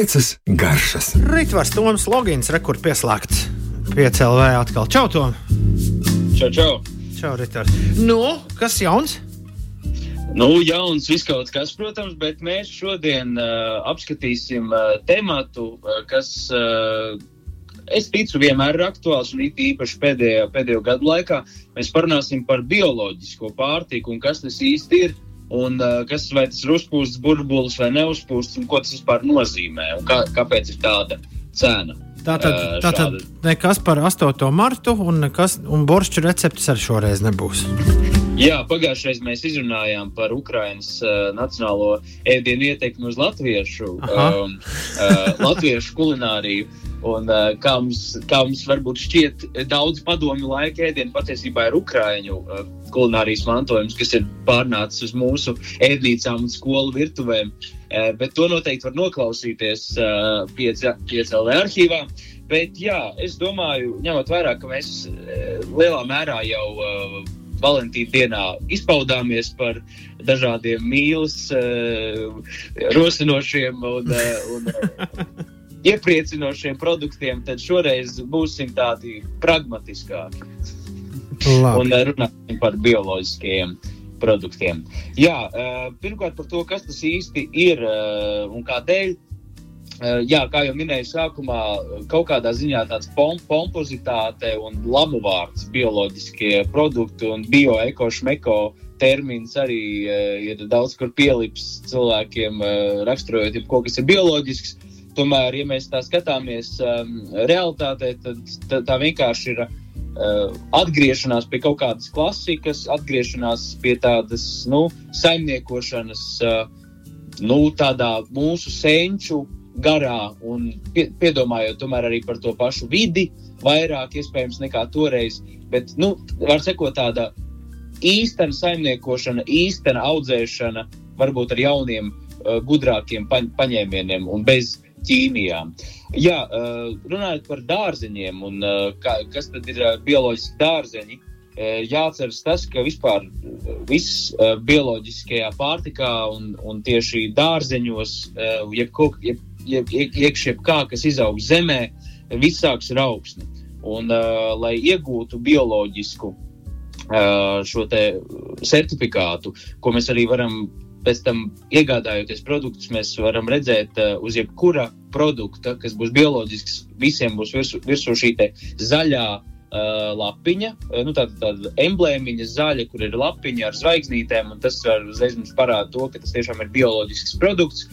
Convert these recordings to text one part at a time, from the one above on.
piecas garšas. Rītvars Toms Logins, rekur pieslēgts. Piecēlē atkal. Čau, Tom! Čau, čau! Čau, Rītvars! Nu, kas jauns? Nu, jauns viss kaut kas, protams, bet mēs šodien uh, apskatīsim uh, tematu, uh, kas, uh, es ticu, vienmēr ir aktuāls un īpaši pēdējo, pēdējo gadu laikā. Mēs parunāsim par bioloģisko pārtiku un kas tas īsti ir. Un uh, kas vai tas ir uzpūsts burbulis vai neuzpūsts, un ko tas vispār nozīmē, un kā, kāpēc ir tāda cena. Tātad, uh, tātad nekas par 8. martu, un, nekas, un boršķu receptes arī šoreiz nebūs. Jā, pagājušajā reizē mēs izrunājām par Ukraiņas uh, nacionālo ēdienu ietekmi uz latviešu, um, uh, latviešu kulināriju. Un, uh, kā, mums, kā mums varbūt šķiet, daudz padomju laika ēdienu patiesībā ir Ukrāņu uh, kulinārijas mantojums, kas ir pārnācis uz mūsu ēdnīcām un skolu virtuvēm. Uh, bet to noteikti var noklausīties uh, piecēlē arhīvā. Bet jā, es domāju, ņemot vērā, ka mēs uh, lielā mērā jau uh, Valentīna dienā izpaudāmies par dažādiem mīlestības, uh, rosinošiem un, uh, un uh, iepriecinošiem produktiem, tad šoreiz būsim tādi pragmatiskāki. Labi. Un runāsim par bioloģiskiem produktiem. Jā, pirmkārt par to, kas tas īsti ir un kādēļ. Jā, kā jau minēju, sākumā kaut kādā ziņā tāds pom pompozitāte un labu vārds, bioloģiskie produkti un bioekošmeko termins arī ir daudz kur pielips cilvēkiem, raksturojot, ja kaut kas ir bioloģisks. Tomēr, ja mēs tā skatāmies um, realitātē, tad, tad tā vienkārši ir uh, atgriešanās pie kaut kādas klasikas, atgriešanās pie tādas nu, saimniekošanas, uh, nu, tādā mūsu senču garā un pie, piedomājot tomēr arī par to pašu vidi, vairāk iespējams nekā toreiz. Bet, nu, var sekot tāda īstena saimniekošana, īstena audzēšana, varbūt ar jauniem, uh, gudrākiem pa, paņēmieniem un bez ķīmijām. Jā, runājot par dārzeņiem un kā, kas tad ir bioloģiski dārzeņi, jāatceras tas, ka vispār viss bioloģiskajā pārtikā un, un tieši dārzeņos, jebko, jeb, jeb, iekš jebkā, kas izaug zemē, viss sāks ar augsni. Un, lai iegūtu bioloģisku šo certifikātu, ko mēs arī varam pēc tam iegādājoties produktus, mēs varam redzēt, uh, uz jebkura produkta, kas būs bioloģisks, visiem būs virsū, virsū šī zaļā uh, lapiņa, uh, nu, tāda, tāda emblēmiņa zaļa, kur ir lapiņa ar zvaigznītēm, un tas var uzreiz mums parāda to, ka tas tiešām ir bioloģisks produkts.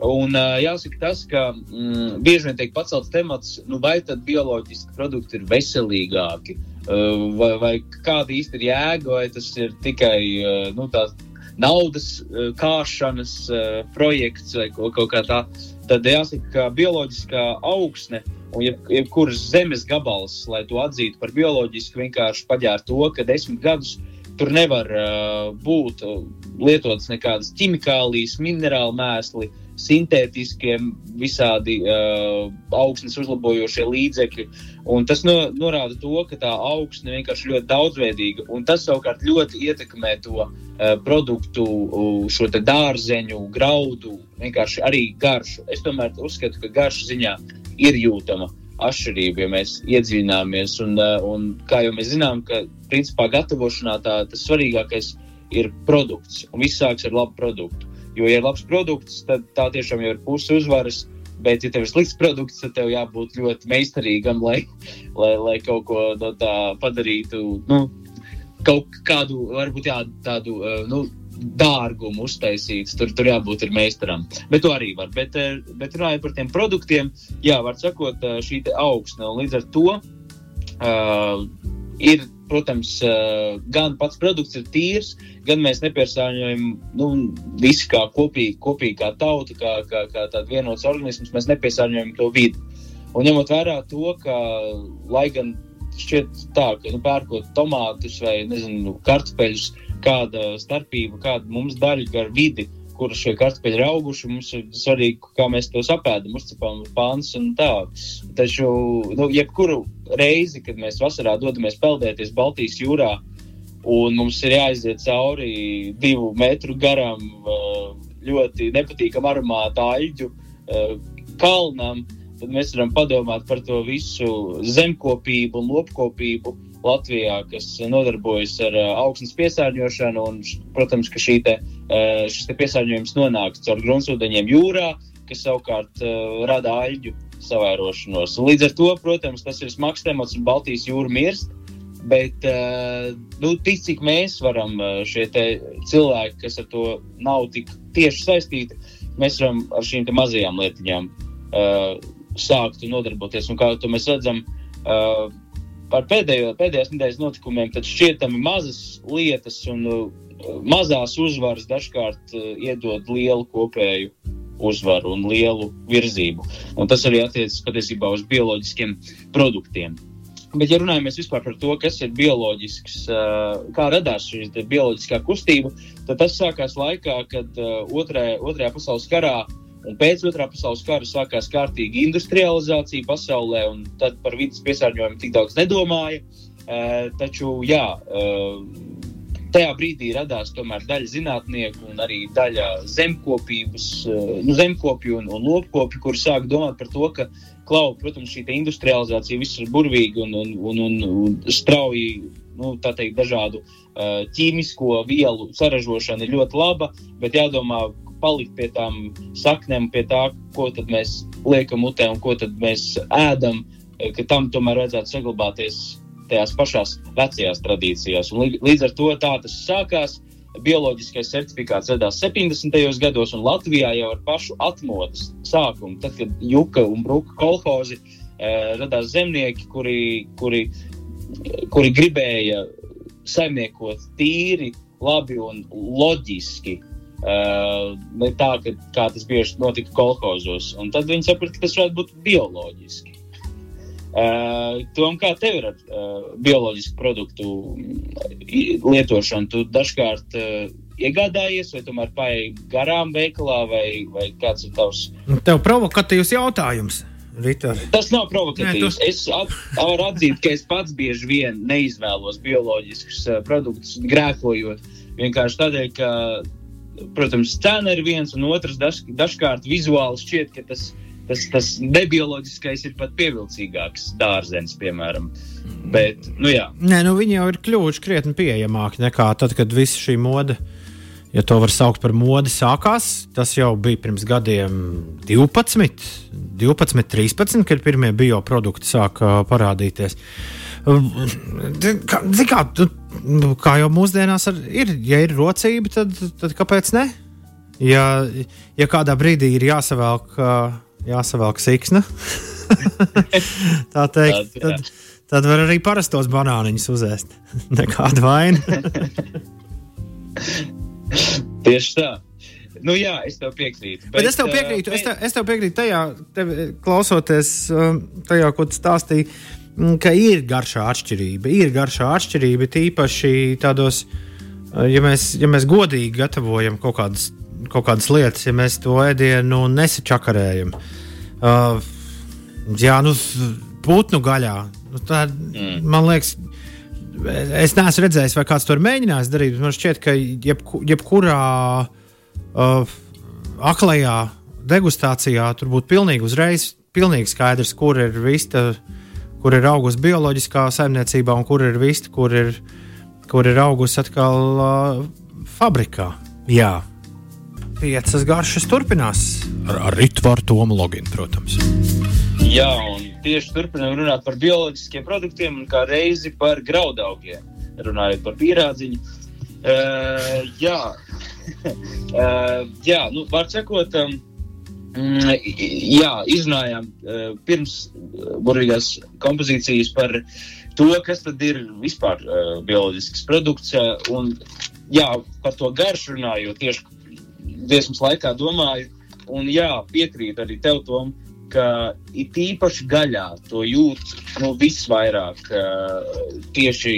Un uh, jāsaka tas, ka mm, bieži vien tiek pacelts temats, nu, vai tad bioloģiski produkti ir veselīgāki, uh, vai, vai kāda īsti ir jēga, vai tas ir tikai uh, nu, tāds naudas uh, kāšanas uh, projekts vai kaut, kaut kā tā, tad jāsaka, ka bioloģiskā augsne un jeb, jebkuras zemes gabals, lai to atzītu par bioloģisku, vienkārši paģēra to, ka desmit gadus tur nevar uh, būt lietotas nekādas ķimikālijas, minerālu mēsli, sintētiskie, visādi uh, augsnes uzlabojošie līdzekļi. Un tas no, norāda to, ka tā augsne vienkārši ļoti daudzveidīga, un tas savukārt ļoti ietekmē to uh, produktu, uh, šo dārzeņu, graudu, vienkārši arī garšu. Es tomēr uzskatu, ka garšu ziņā ir jūtama atšķirība, ja mēs iedziļināmies. Un, uh, un kā jau mēs zinām, ka principā gatavošanā tā, tas svarīgākais ir produkts, un viss sāks ar labu produktu. Jo, ja ir labs produkts, tad tā tiešām ir puse uzvaras. Bet, ja tev ir slikts produkts, tad tev jābūt ļoti meistarīgam, lai, lai, lai kaut ko no tā padarītu. Nu, kaut kādu, varbūt jā, tādu nu, dārgumu uztaisīts. Tur, tur jābūt meistaram. Bet to arī var. Bet, bet runājot par tiem produktiem, jā, var sakot, šī augsne. Un līdz ar to uh, ir protams, gan pats produkts ir tīrs, gan mēs nepiesārņojam nu, visi kā kopīgi, kopīgi kā tauta, kā, kā, kā tāds vienots organisms, mēs nepiesārņojam to vidi. Un ņemot vērā to, ka, lai gan šķiet tā, ka nu, pērkot tomātus vai nezinu, kartupeļus, kāda starpība, kāda mums daļa gar vidi kur šie kartupeļi ir auguši. Mums ir svarīgi, kā mēs tos apēdam, uzcepam pāns un tā. Taču, nu, jebkuru reizi, kad mēs vasarā dodamies peldēties Baltijas jūrā, un mums ir jāiziet cauri divu metru garam, ļoti nepatīkamu aromātu aļģu kalnam, tad mēs varam padomāt par to visu zemkopību un lopkopību Latvijā, kas nodarbojas ar uh, augstnes piesārņošanu. Un, protams, ka te, uh, šis te piesārņojums nonāk caur gruntsūdeņiem jūrā, kas savukārt uh, rada aļģu savērošanos. Un līdz ar to, protams, tas ir smags temats un Baltijas jūra mirst. Bet nu, tik cik mēs varam, šie cilvēki, kas ar to nav tik tieši saistīti, mēs varam ar šīm mazajām lietiņām uh, sākt nodarboties. Un kā mēs redzam, uh, par pēdējo, pēdējās nedēļas notikumiem, tad šķietami mazas lietas un uh, mazās uzvaras dažkārt uh, iedod lielu kopēju uzvaru un lielu virzību. Un tas arī attiecas patiesībā uz bioloģiskiem produktiem. Bet, ja runājam par to, kas ir bioloģisks, uh, kā radās šī bioloģiskā kustība, tad tas sākās laikā, kad otrajā, otrajā pasaules karā Un pēc otrā pasaules kara sākās kārtīga industrializācija pasaulē, un tad par vidas piesārņojumu tik daudz nedomāja. Uh, taču, jā, uh, tajā brīdī radās tomēr daļa zinātnieku un arī daļa zemkopības, uh, nu, zemkopju un, un lopkopju, kuri sāk domāt par to, ka, klau, protams, šī industrializācija viss ir burvīga un, un, un, un, un strauji nu, teikt, dažādu ķīmisko vielu saražošana ir ļoti laba, bet jādomā, palikt pie tām saknēm, pie tā, ko mēs liekam mutē un ko mēs ēdam, eh, ka tam tomēr vajadzētu saglabāties tajās pašās vecajās tradīcijās. Un līdz ar to tā tas sākās. Bioloģiskais certifikāts radās 70. gados, un Latvijā jau ar pašu atmodas sākumu, tad, kad Juka un Bruka kolhozi eh, radās zemnieki, kuri, kuri, kuri gribēja saimniekot tīri, labi un loģiski Uh, ne tā, ka, kā tas bieži notika kolhozos. Un tad viņi saprata, ka tas varētu būt bioloģiski. Uh, Tom, kā tev ir ar uh, bioloģisku produktu lietošanu? Tu dažkārt uh, iegādājies, vai tomēr paieji garām veikalā, vai, vai kāds ir tavs? Tev provokatīvs jautājums. Ritar. Tas nav provokatīvs. Nē, tu... Es at, varu atzīt, ka es pats bieži vien neizvēlos bioloģiskus uh, produktus, grēkojot. Vienkārši tādēļ, ka protams, cena ir viens, un otrs daž, dažkārt vizuāli šķiet, ka tas, tas, tas nebioloģiskais ir pat pievilcīgāks dārzenis, piemēram. Bet, nu, jā. Nē, nu, viņi jau ir kļuvuši krietni pieejamāki nekā tad, kad visa šī mode. Ja to var saukt par modi, sākās. Tas jau bija pirms gadiem 12, 12 13, kad pirmie bioprodukti sāka parādīties. Kā, kā, Nu, kā jau mūsdienās ar, ir, ja ir rocība, tad, tad kāpēc ne? Ja, ja kādā brīdī ir jāsavelk, jāsavelk siksna, tā teikt, tad, tad var arī parastos banāniņus uzēst. Nekāda vaina. Tieši tā. Nu, jā, es tev piekrītu. Bet, bet es tev piekrītu, es tev, es tev piekrītu tajā, tev, klausoties tajā, ko tu stāstīji Mm, ka ir garšā atšķirība. Ir garšā atšķirība tīpaši tādos, eh, ja mēs, ja mēs godīgi gatavojam kaut kādas, kaut kādas lietas, ja mēs to ēdienu nesačakarējam. Uh, jā, nu, putnu gaļā. Nu, tā, mm. Man liekas, es neesmu redzējis, vai kāds to ir mēģinājis darīt. Man šķiet, ka jebku, jebkurā uh, aklajā degustācijā tur būtu pilnīgi uzreiz pilnīgi skaidrs, kur ir vista. Uh, kur ir augusi bioloģiskā saimniecībā un kur ir vista, kur ir, kur ir augusi atkal uh, fabrikā. Jā, piecas garšas turpinās ar, ar Ritvaru Tomu Loginu, protams. Jā, un tieši turpinām runāt par bioloģiskiem produktiem un kā reizi par graudaugiem, runājot par pierādziņu. Uh, jā, uh, jā nu, var sakot, um, jā, izrunājām uh, pirms uh, burvīgās kompozīcijas par to, kas tad ir vispār uh, bioloģisks produkts. Un, jā, par to garšu runājot, tieši dziesmas laikā domāju, un jā, piekrītu arī tev, Tom, it īpaši gaļā to jūt nu, visvairāk tieši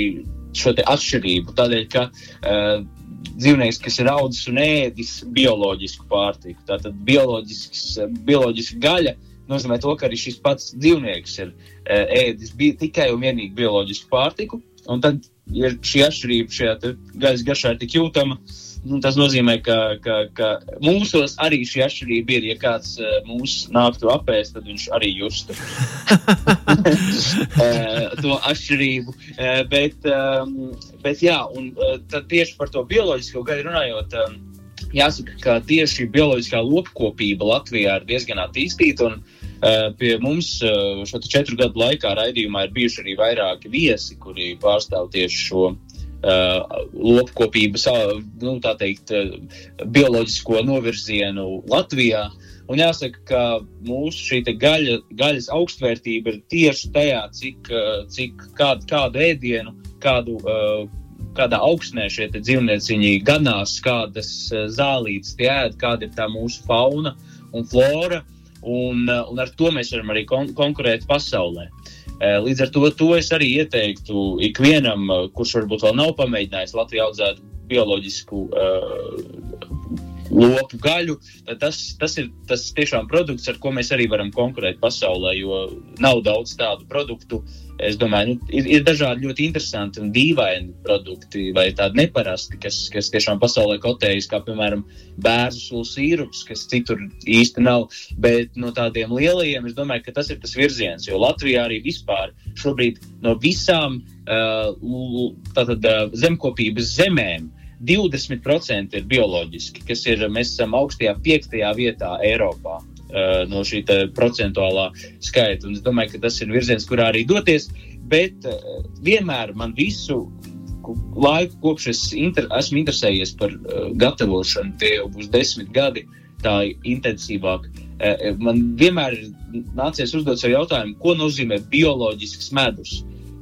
šo atšķirību. Tādēļ, ka uh, dzīvnieks, kas ir audzis un ēdis bioloģisku pārtiku. Tātad bioloģiska gaļa nozīmē to, ka arī šis pats dzīvnieks ir e, ēdis tikai un vienīgi bioloģisku pārtiku. Un tad, ja šī atšķirība šajā gaisa garšā ir tik jūtama, nu, tas nozīmē, ka, ka, ka mūsos arī šī atšķirība ir. Ja kāds uh, mūs nāktu apēst, tad viņš arī justu to atšķirību. Uh, bet, um, bet jā, un uh, tieši par to bioloģisko gaļu runājot. Um, Jāsaka, ka tieši bioloģiskā lopkopība Latvijā ir diezgan attīstīta. Un, uh, pie mums uh, šo četru gadu laikā raidījumā ir bijuši arī vairāki viesi, kuri pārstāv tieši šo uh, lopkopības, nu, tā teikt, bioloģisko novirzienu Latvijā. Un jāsaka, ka mūsu gaļa, gaļas augstvērtība ir tieši tajā, cik, cik kādu, kādu ēdienu, kādu uh, kādā augsnē šie dzīvnieciņi ganās, kādas zālītes tie ēd, kāda ir tā mūsu fauna un flora. Un, un ar to mēs varam arī kon konkurēt pasaulē. E, līdz ar to, to es arī ieteiktu ikvienam, kurš varbūt vēl nav pamēģinājis Latviju audzēt bioloģisku uh, lopu gaļu. Tas, tas ir tas tiešām produkts, ar ko mēs arī varam konkurēt pasaulē, jo nav daudz tādu produktu. Es domāju, nu, ir, ir dažādi ļoti interesanti un dīvaini produkti, vai tādi neparasti, kas, kas tiešām pasaulē kotējas, kā piemēram bērnu sulu sīrups, kas citur īsti nav. Bet no tādiem lielajiem es domāju, ka tas ir tas virziens, jo Latvijā arī vispār šobrīd no visām uh, tātad, uh, zemkopības zemēm uh, 20% ir bioloģiski, kas ir, mēs esam augstajā piektajā vietā Eiropā. Uh, no šī procentuālā skaita. Un es domāju, ka tas ir virziens, kurā arī doties. Bet uh, vienmēr man visu laiku, kopš es inter, esmu interesējies par uh, gatavošanu, tie jau būs desmit gadi, tā intensīvāk. Man vienmēr nācies uzdot sev jautājumu, ko nozīmē bioloģisks medus.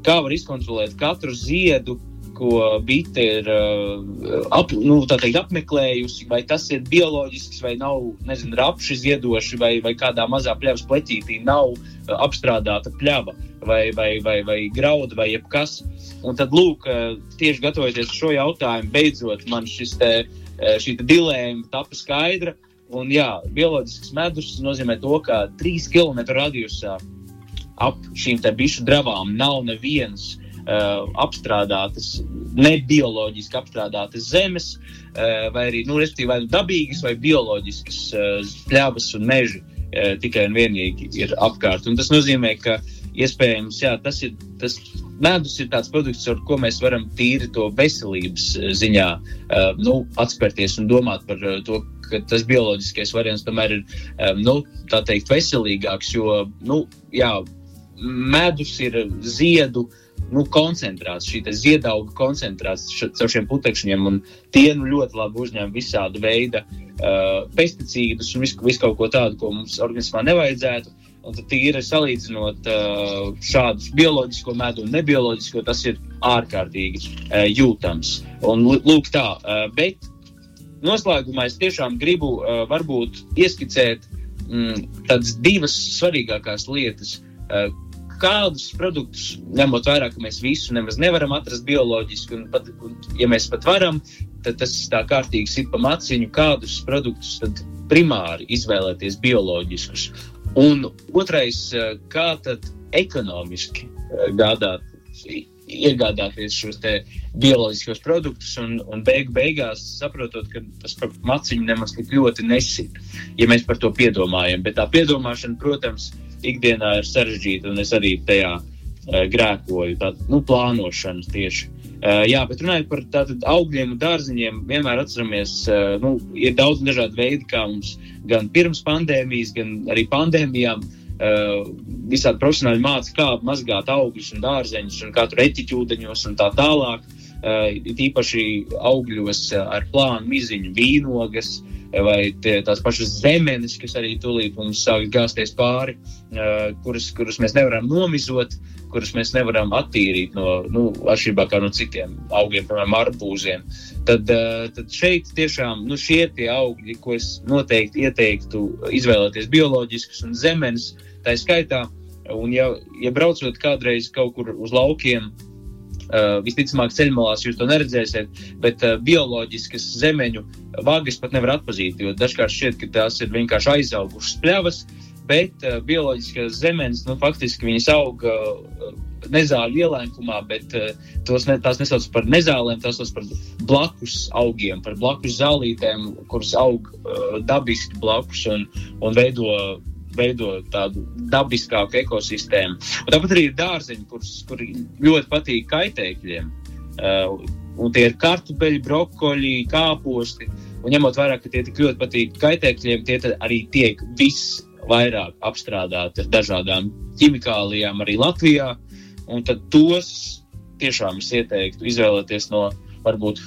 Kā var izkontrolēt katru ziedu, ko bite ir uh, ap, nu, teikt, apmeklējusi, vai tas ir bioloģisks, vai nav, nezinu, rapši ziedoši, vai, vai kādā mazā pļavas pleķītī nav uh, apstrādāta pļava, vai, vai, vai, vai grauda, vai jebkas. Un tad, lūk, uh, tieši gatavoties šo jautājumu, beidzot man šis te, šī te dilēma tapa skaidra. Un, jā, bioloģisks medus nozīmē to, ka 3 km radiusā ap šīm bišu dravām nav nevienas apstrādātas, nebioloģiski apstrādātas zemes, uh, vai arī nu, vai nu dabīgas vai bioloģiskas uh, pļavas un meži uh, tikai un vienīgi ir apkārt. Un tas nozīmē, ka iespējams jā, tas ir. Tas Medus ir tāds produkts, ar ko mēs varam tīri to veselības ziņā uh, nu, atspērties un domāt par uh, to, ka tas bioloģiskais variants tomēr ir nu, teikt, veselīgāks. Jo nu, jā, medus ir ziedu nu, koncentrāts, šī ziedauga koncentrāts caur šiem putekšņiem, tie nu, ļoti labi uzņem visādu veidu uh, pesticīdus un visu, visu kaut ko tādu, ko mums organismā nevajadzētu. Un tad ir salīdzinot uh, šādus bioloģisko medu un nebioloģisko, tas ir ārkārtīgi uh, jūtams. Un, lūk, tā, uh, bet noslēgumā es tiešām gribu uh, varbūt ieskicēt mm, tādas divas svarīgākās lietas, uh, kādus produktus, ņemot vērā, ka mēs visu nemaz nevaram atrast bioloģiski, un, pat, un ja mēs pat varam, tad tas tā kārtīgi sit pa maciņu, kādus produktus tad primāri izvēlēties bioloģiskus. Un otrais, eh, kā tad ekonomiski eh, gādāt, iegādāties šos bioloģiskos produktus, un, un beigu beigās saprotot, ka tas maciņu nemaz tik ļoti nesit, ja mēs par to piedomājam. Bet tā piedomāšana, protams, ir ikdienā ir sarežģīta, un es arī tajā uh, grēkoju, tādu nu, plānošanu tieši. Uh, jā, bet runājot par tātad, augļiem un dārziņiem, vienmēr atceramies, uh, nu, ir daudz dažādu veidu, kā mums gan pirms pandēmijas, gan arī pandēmijām uh, visādi profesionāļi mācīja, kā mazgāt augļus un dārzeņus, un kā tur etiķūdeņos un tā tālāk. Uh, īpaši augļos uh, ar plānu miziņu, vīnogas, uh, vai tās pašas zemenes, kas arī tūlīt mums sāk gāzties pāri, kuras, kuras mēs nevaram nomizot, kuras mēs nevaram attīrīt no, nu, atšķirībā no citiem augiem, piemēram, arbūziem. Tad, tad šeit tiešām nu, šie ir tie augļi, ko es noteikti ieteiktu izvēlēties bioloģiskus un zemenes, tā skaitā. Un, ja, ja braucot kādreiz kaut kur uz laukiem, visticamāk, ceļmalās jūs to neredzēsiet, bet uh, bioloģiskas zemeņu vagas pat nevar atpazīt, jo dažkārt šķiet, ka tās ir vienkārši aizaugušas pļavas, bet uh, bioloģiskās zemenes, nu, faktiski viņas aug uh, nezāļu ielēkumā, bet uh, tos ne, tās nesauc par nezālēm, tās sauc par blakus augiem, par blakus zālītēm, kuras aug uh, dabiski blakus un, un veido veido tādu dabiskāku ekosistēmu. Un tāpat arī ir dārzeņi, kurus kur ļoti patīk kaitēkļiem. Uh, un tie ir kartupeļi, brokoļi, kāposti. Un ņemot vērā, ka tie tik ļoti patīk kaitēkļiem, tie arī tiek visvairāk apstrādāti ar dažādām ķimikālijām arī Latvijā. Un tad tos tiešām es ieteiktu izvēlēties no varbūt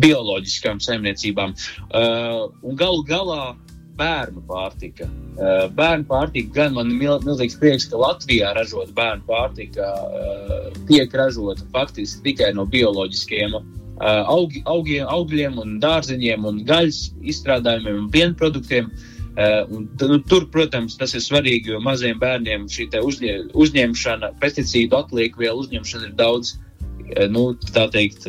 bioloģiskām saimniecībām. Uh, galu galā bērnu pārtika. Uh, bērnu pārtika gan man ir milzīgs prieks, ka Latvijā ražot bērnu pārtika uh, tiek ražota faktiski tikai no bioloģiskiem uh, augi, augiem, augļiem un dārzeņiem un gaļas izstrādājumiem un pienproduktiem. Un, nu, tur, protams, tas ir svarīgi, jo maziem bērniem šī uzņē, uzņemšana, pesticīdu atlieku vielu uzņemšana ir daudz nu, teikt,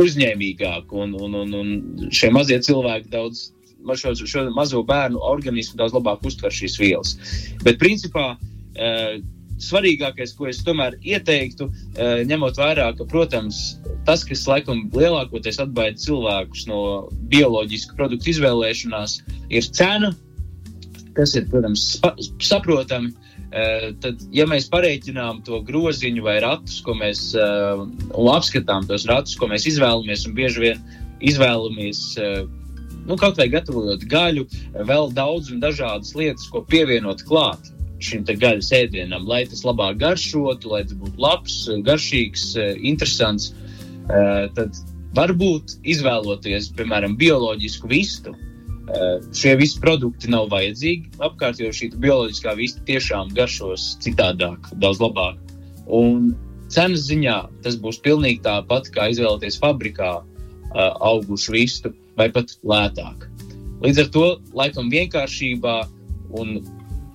uzņēmīgāk, un, un, un, un šie mazie cilvēki daudz šo, šo mazo bērnu organismu daudz labāk uztver šīs vielas. Bet, principā, uh, svarīgākais, ko es tomēr ieteiktu, uh, ņemot vērā, ka, protams, tas, kas laikam lielākoties atbaida cilvēkus no bioloģisku produktu izvēlēšanās, ir cena. Tas ir, protams, saprotami. Uh, tad, ja mēs pareiķinām to groziņu vai ratus, ko mēs apskatām, tos ratus, ko mēs izvēlamies, un bieži vien izvēlamies nu, kaut vai gatavojot gaļu, vēl daudz un dažādas lietas, ko pievienot klāt šim gaļas ēdienam, lai tas labāk garšotu, lai tas būtu labs, garšīgs, interesants. Eh, tad varbūt izvēloties, piemēram, bioloģisku vistu. Eh, šie visi produkti nav vajadzīgi apkārt, jo šī bioloģiskā vista tiešām garšos citādāk, daudz labāk. Un cenas ziņā tas būs pilnīgi tāpat, kā izvēlēties fabrikā augušu vistu vai pat lētāk. Līdz ar to laikam vienkāršībā un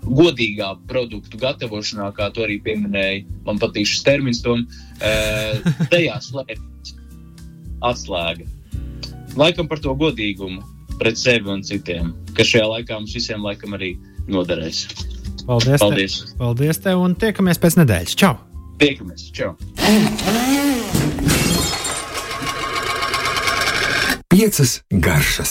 godīgā produktu gatavošanā, kā to arī pieminēja, man patīk šis termins, tom, e, tajā slēpjas atslēga. Laikam par to godīgumu pret sevi un citiem, kas šajā laikā mums visiem laikam arī noderēs. Paldies! Paldies! Tev, paldies tev un tiekamies pēc nedēļas! Čau! Tiekamies! Čau! Piecas garšas.